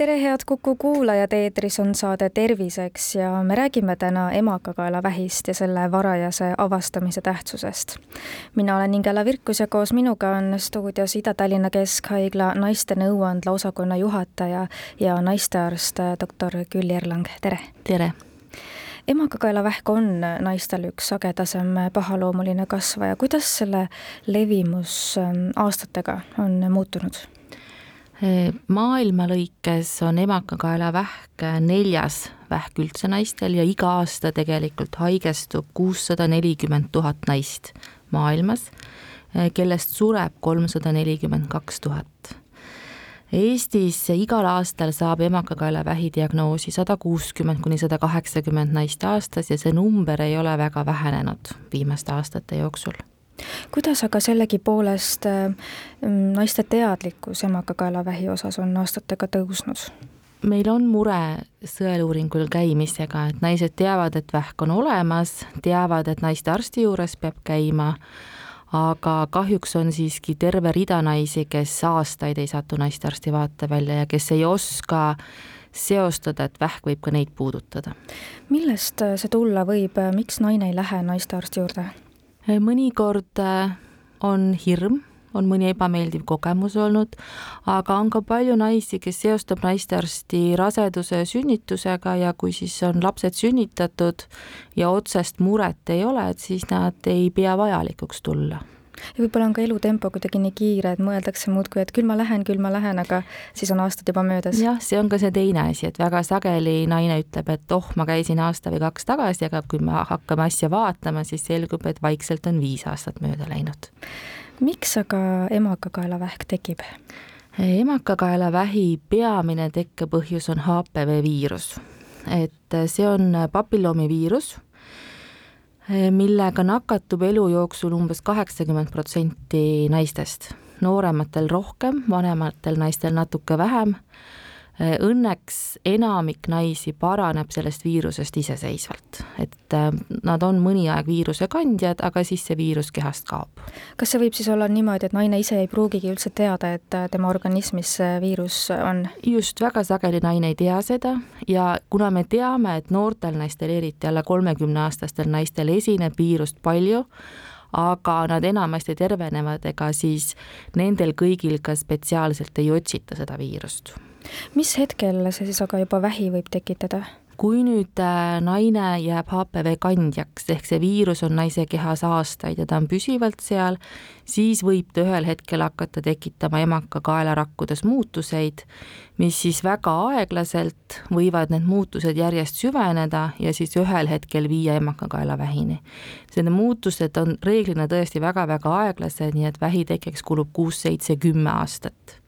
tere, head Kuku kuulajad, eetris on saade Terviseks ja me räägime täna emakakaelavähist ja selle varajase avastamise tähtsusest. mina olen Ingela Virkus ja koos minuga on stuudios Ida-Tallinna Keskhaigla naiste nõuandla osakonna juhataja ja naistearst doktor Külli Erlang, tere! tere! emakakaelavähk on naistel üks sagedasem pahaloomuline kasvaja, kuidas selle levimus ähm, aastatega on muutunud? Maailma lõikes on emakakaelavähk neljas vähk üldse naistel ja iga aasta tegelikult haigestub kuussada nelikümmend tuhat naist maailmas, kellest sureb kolmsada nelikümmend kaks tuhat. Eestis igal aastal saab emakakaelavähi diagnoosi sada kuuskümmend kuni sada kaheksakümmend naist aastas ja see number ei ole väga vähenenud viimaste aastate jooksul kuidas aga sellegipoolest äh, naiste teadlikkus emakakaelavähi osas on aastatega tõusnud? meil on mure sõeluuringul käimisega, et naised teavad, et vähk on olemas, teavad, et naistearsti juures peab käima, aga kahjuks on siiski terve rida naisi, kes aastaid ei satu naistearsti vaatevälja ja kes ei oska seostada, et vähk võib ka neid puudutada. millest see tulla võib, miks naine ei lähe naistearsti juurde? Mõnikord äh, on hirm, on mõni ebameeldiv kogemus olnud, aga on ka palju naisi, kes seostab naistearsti raseduse ja sünnitusega ja kui siis on lapsed sünnitatud ja otsest muret ei ole, et siis nad ei pea vajalikuks tulla ja võib-olla on ka elutempo kuidagi nii kiire, et mõeldakse muudkui, et küll ma lähen, küll ma lähen, aga siis on aastad juba möödas. jah, see on ka see teine asi, et väga sageli naine ütleb, et oh, ma käisin aasta või kaks tagasi, aga kui me hakkame asja vaatama, siis selgub, et vaikselt on viis aastat mööda läinud. miks aga emakakaelavähk tekib? emakakaelavähi peamine tekkepõhjus on HPV viirus, et see on papilloomiviirus millega nakatub elu jooksul umbes kaheksakümmend protsenti naistest, noorematel rohkem, vanematel naistel natuke vähem. Õnneks enamik naisi paraneb sellest viirusest iseseisvalt, et äh, nad on mõni aeg viiruse kandjad, aga siis see viirus kehast kaob. kas see võib siis olla niimoodi, et naine ise ei pruugigi üldse teada, et äh, tema organismis see viirus on? just, väga sageli naine ei tea seda ja kuna me teame, et noortel naistel, eriti alla kolmekümneaastastel naistel esineb viirust palju, aga nad enamasti tervenevad, ega siis nendel kõigil ka spetsiaalselt ei otsita seda viirust mis hetkel see siis aga juba vähi võib tekitada? kui nüüd äh, naine jääb HPV kandjaks, ehk see viirus on naise kehas aastaid ja ta on püsivalt seal, siis võib ta ühel hetkel hakata tekitama emakakaelarakkudes muutuseid, mis siis väga aeglaselt võivad need muutused järjest süveneda ja siis ühel hetkel viia emakakaelavähini. Need muutused on reeglina tõesti väga-väga aeglased, nii et vähi tekkeks kulub kuus, seitse, kümme aastat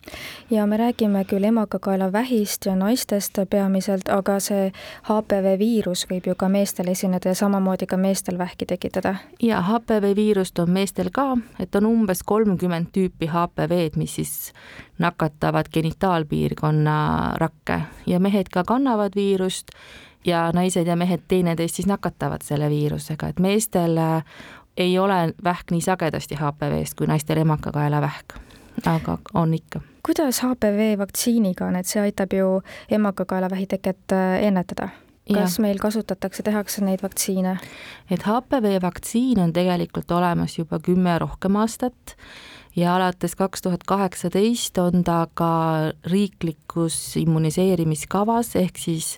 ja me räägime küll emakakaelavähist ja naistest peamiselt, aga see HPV viirus võib ju ka meestel esineda ja samamoodi ka meestel vähki tekitada. ja HPV viirust on meestel ka, et on umbes kolmkümmend tüüpi HPV-d, mis siis nakatavad genitaalpiirkonna rakke ja mehed ka kannavad viirust ja naised ja mehed teineteist siis nakatavad selle viirusega, et meestel ei ole vähk nii sagedasti HPV-st kui naistel emakakaelavähk aga on ikka. Kuidas HPV vaktsiiniga on, et see aitab ju emakakaelavähi teket äh, ennetada? kas ja. meil kasutatakse, tehakse neid vaktsiine? et HPV vaktsiin on tegelikult olemas juba kümme rohkem aastat ja alates kaks tuhat kaheksateist on ta ka riiklikus immuniseerimiskavas, ehk siis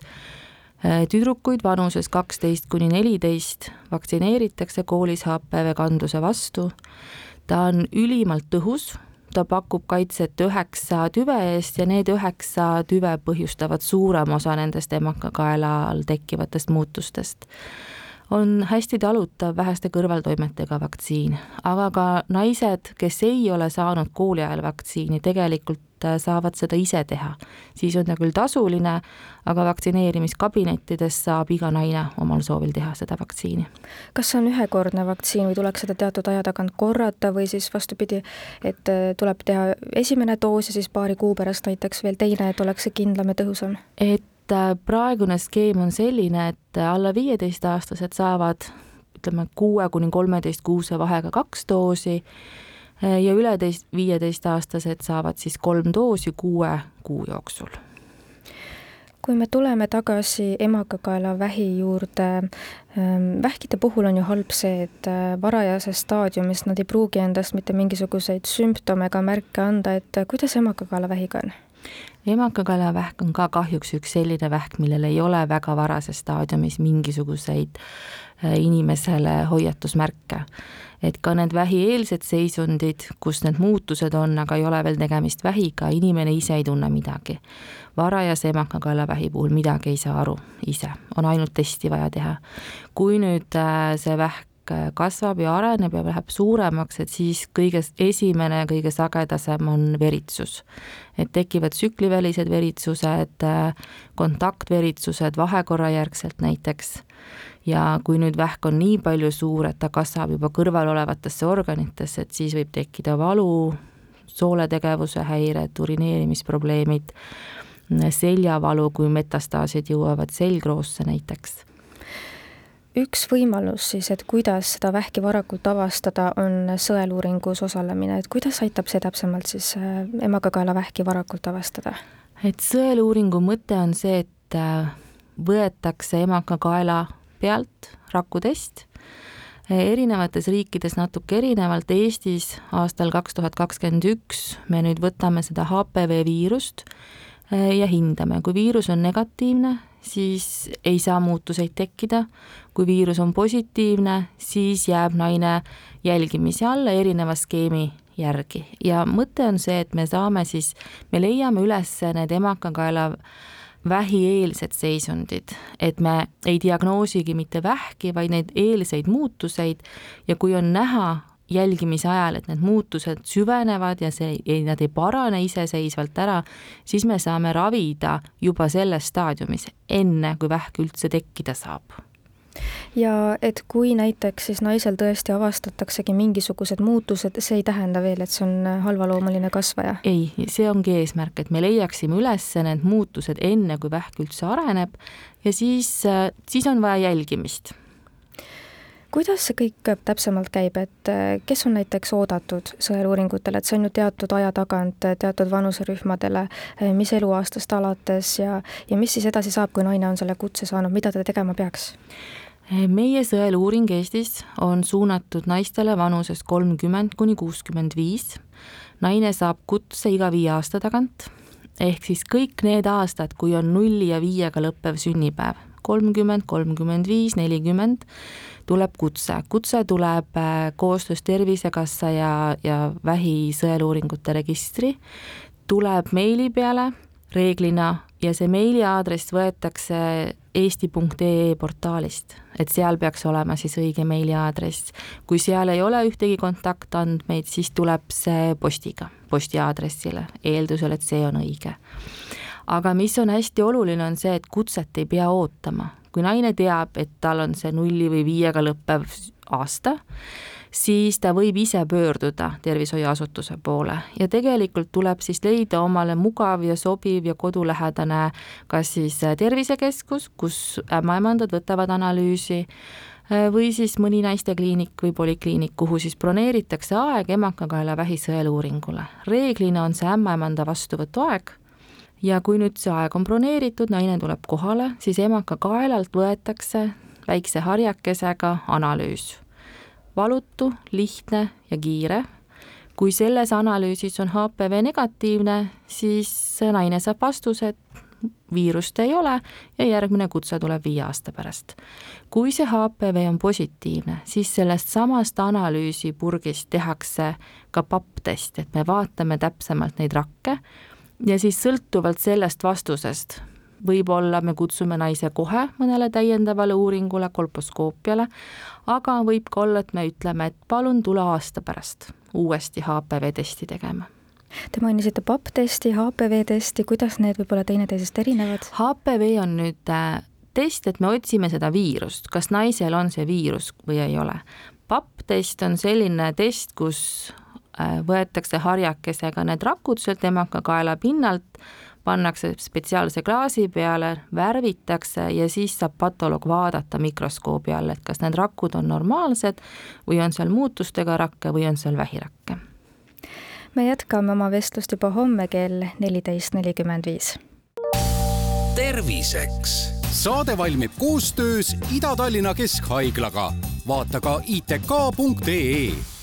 äh, tüdrukuid vanuses kaksteist kuni neliteist vaktsineeritakse koolis HPV kandluse vastu. ta on ülimalt tõhus ta pakub kaitset üheksa tüve eest ja need üheksa tüve põhjustavad suurema osa nendest emakakaelal tekkivatest muutustest. On hästi talutav väheste kõrvaltoimetega vaktsiin, aga ka naised, kes ei ole saanud kooli ajal vaktsiini, tegelikult äh, saavad seda ise teha. siis on ta küll tasuline, aga vaktsineerimiskabinettides saab iga naine omal soovil teha seda vaktsiini. kas see on ühekordne vaktsiin või tuleks seda teatud aja tagant korrata või siis vastupidi, et äh, tuleb teha esimene doos ja siis paari kuu pärast näiteks veel teine, et oleks see kindlam ja tõhusam? et Äh, praegune skeem on selline, et äh, alla viieteistaastased saavad ütleme, kuue kuni kolmeteist kuuse vahega kaks doosi äh, ja üle teist, viieteistaastased saavad siis kolm doosi kuue kuu jooksul kui me tuleme tagasi emakakaelavähi juurde, ähm, vähkide puhul on ju halb see, et varajases staadiumis nad ei pruugi endast mitte mingisuguseid sümptome ega märke anda, et kuidas emakakaelavähiga on? Emakakalavähk on ka kahjuks üks selline vähk, millel ei ole väga varases staadiumis mingisuguseid äh, inimesele hoiatusmärke. et ka need vähieelsed seisundid, kus need muutused on, aga ei ole veel tegemist vähiga, inimene ise ei tunne midagi. varajase emakakaelavähi puhul midagi ei saa aru ise, on ainult testi vaja teha. kui nüüd äh, see vähk Äh, kasvab ja areneb ja läheb suuremaks, et siis kõige esimene, kõige sagedasem on veritsus. et tekivad tsüklivälised veritsused, äh, kontaktveritsused vahekorrajärgselt näiteks ja kui nüüd vähk on nii palju suur, et ta kasvab juba kõrval olevatesse organitesse, et siis võib tekkida valu, sooletegevuse häired, urineerimisprobleemid, seljavalu, kui metastaasid jõuavad selgroosse näiteks üks võimalus siis, et kuidas seda vähki varakult avastada, on sõeluuringus osalemine, et kuidas aitab see täpsemalt siis äh, emakakaelavähki varakult avastada? et sõeluuringu mõte on see, et äh, võetakse emakakaela pealt rakutest, äh, erinevates riikides natuke erinevalt, Eestis aastal kaks tuhat kakskümmend üks me nüüd võtame seda HPV viirust ja hindame, kui viirus on negatiivne, siis ei saa muutuseid tekkida. kui viirus on positiivne, siis jääb naine jälgimise alla erineva skeemi järgi ja mõte on see, et me saame siis, me leiame üles need emakakaela vähieelsed seisundid, et me ei diagnoosigi mitte vähki, vaid neid eelseid muutuseid ja kui on näha jälgimise ajal, et need muutused süvenevad ja see, nad ei parane iseseisvalt ära, siis me saame ravida juba selles staadiumis, enne kui vähk üldse tekkida saab ja et kui näiteks siis naisel tõesti avastataksegi mingisugused muutused, see ei tähenda veel, et see on halvaloomuline kasvaja? ei, see ongi eesmärk, et me leiaksime üles need muutused enne, kui vähk üldse areneb ja siis, siis on vaja jälgimist kuidas see kõik täpsemalt käib, et äh, kes on näiteks oodatud sõeluuringutele, et see on ju teatud aja tagant äh, teatud vanuserühmadele, äh, mis eluaastast alates ja, ja mis siis edasi saab, kui naine on selle kutse saanud, mida ta tegema peaks? meie sõeluuring Eestis on suunatud naistele vanuses kolmkümmend kuni kuuskümmend viis. naine saab kutse iga viie aasta tagant, ehk siis kõik need aastad, kui on nulli ja viiega lõppev sünnipäev, kolmkümmend, kolmkümmend viis, nelikümmend, tuleb kutse. kutse tuleb äh, koostöös Tervisekassa ja, ja vähisõeluuringute registri, tuleb meili peale reeglina ja see meiliaadress võetakse eesti.ee portaalist, et seal peaks olema siis õige meiliaadress. kui seal ei ole ühtegi kontaktandmeid, siis tuleb see postiga, postiaadressile, eeldusel, et see on õige. aga mis on hästi oluline, on see, et kutset ei pea ootama kui naine teab, et tal on see nulli või viiega lõppev aasta, siis ta võib ise pöörduda tervishoiuasutuse poole ja tegelikult tuleb siis leida omale mugav ja sobiv ja kodulähedane kas siis tervisekeskus, kus ämmaemandad võtavad analüüsi, või siis mõni naistekliinik või polikliinik, kuhu siis broneeritakse aeg emakakaela vähisõeluuringule. reeglina on see ämmaemanda vastuvõtuaeg ja kui nüüd see aeg on broneeritud, naine tuleb kohale, siis emaka kaelalt võetakse väikse harjakesega analüüs. valutu, lihtne ja kiire. kui selles analüüsis on HPV negatiivne, siis naine saab vastuse, et viirust ei ole ja järgmine kutse tuleb viie aasta pärast. kui see HPV on positiivne, siis sellest samast analüüsipurgist tehakse ka papptest, et me vaatame täpsemalt neid rakke ja siis sõltuvalt sellest vastusest, võib-olla me kutsume naise kohe mõnele täiendavale uuringule, kolposkoopiale, aga võib ka olla, et me ütleme, et palun tule aasta pärast uuesti HPV testi tegema Te mainisite PAP-testi, HPV-testi, kuidas need võib-olla teineteisest erinevad? HPV on nüüd äh, test, et me otsime seda viirust, kas naisel on see viirus või ei ole. PAP-test on selline test, kus võetakse harjakesega need rakud sealt emakakaela pinnalt, pannakse spetsiaalse klaasi peale, värvitakse ja siis saab patoloog vaadata mikroskoobi all, et kas need rakud on normaalsed või on seal muutustega rakke või on seal vähirakke. me jätkame oma vestlust juba homme kell neliteist nelikümmend viis. terviseks. saade valmib koostöös Ida-Tallinna Keskhaiglaga. vaata ka itk.ee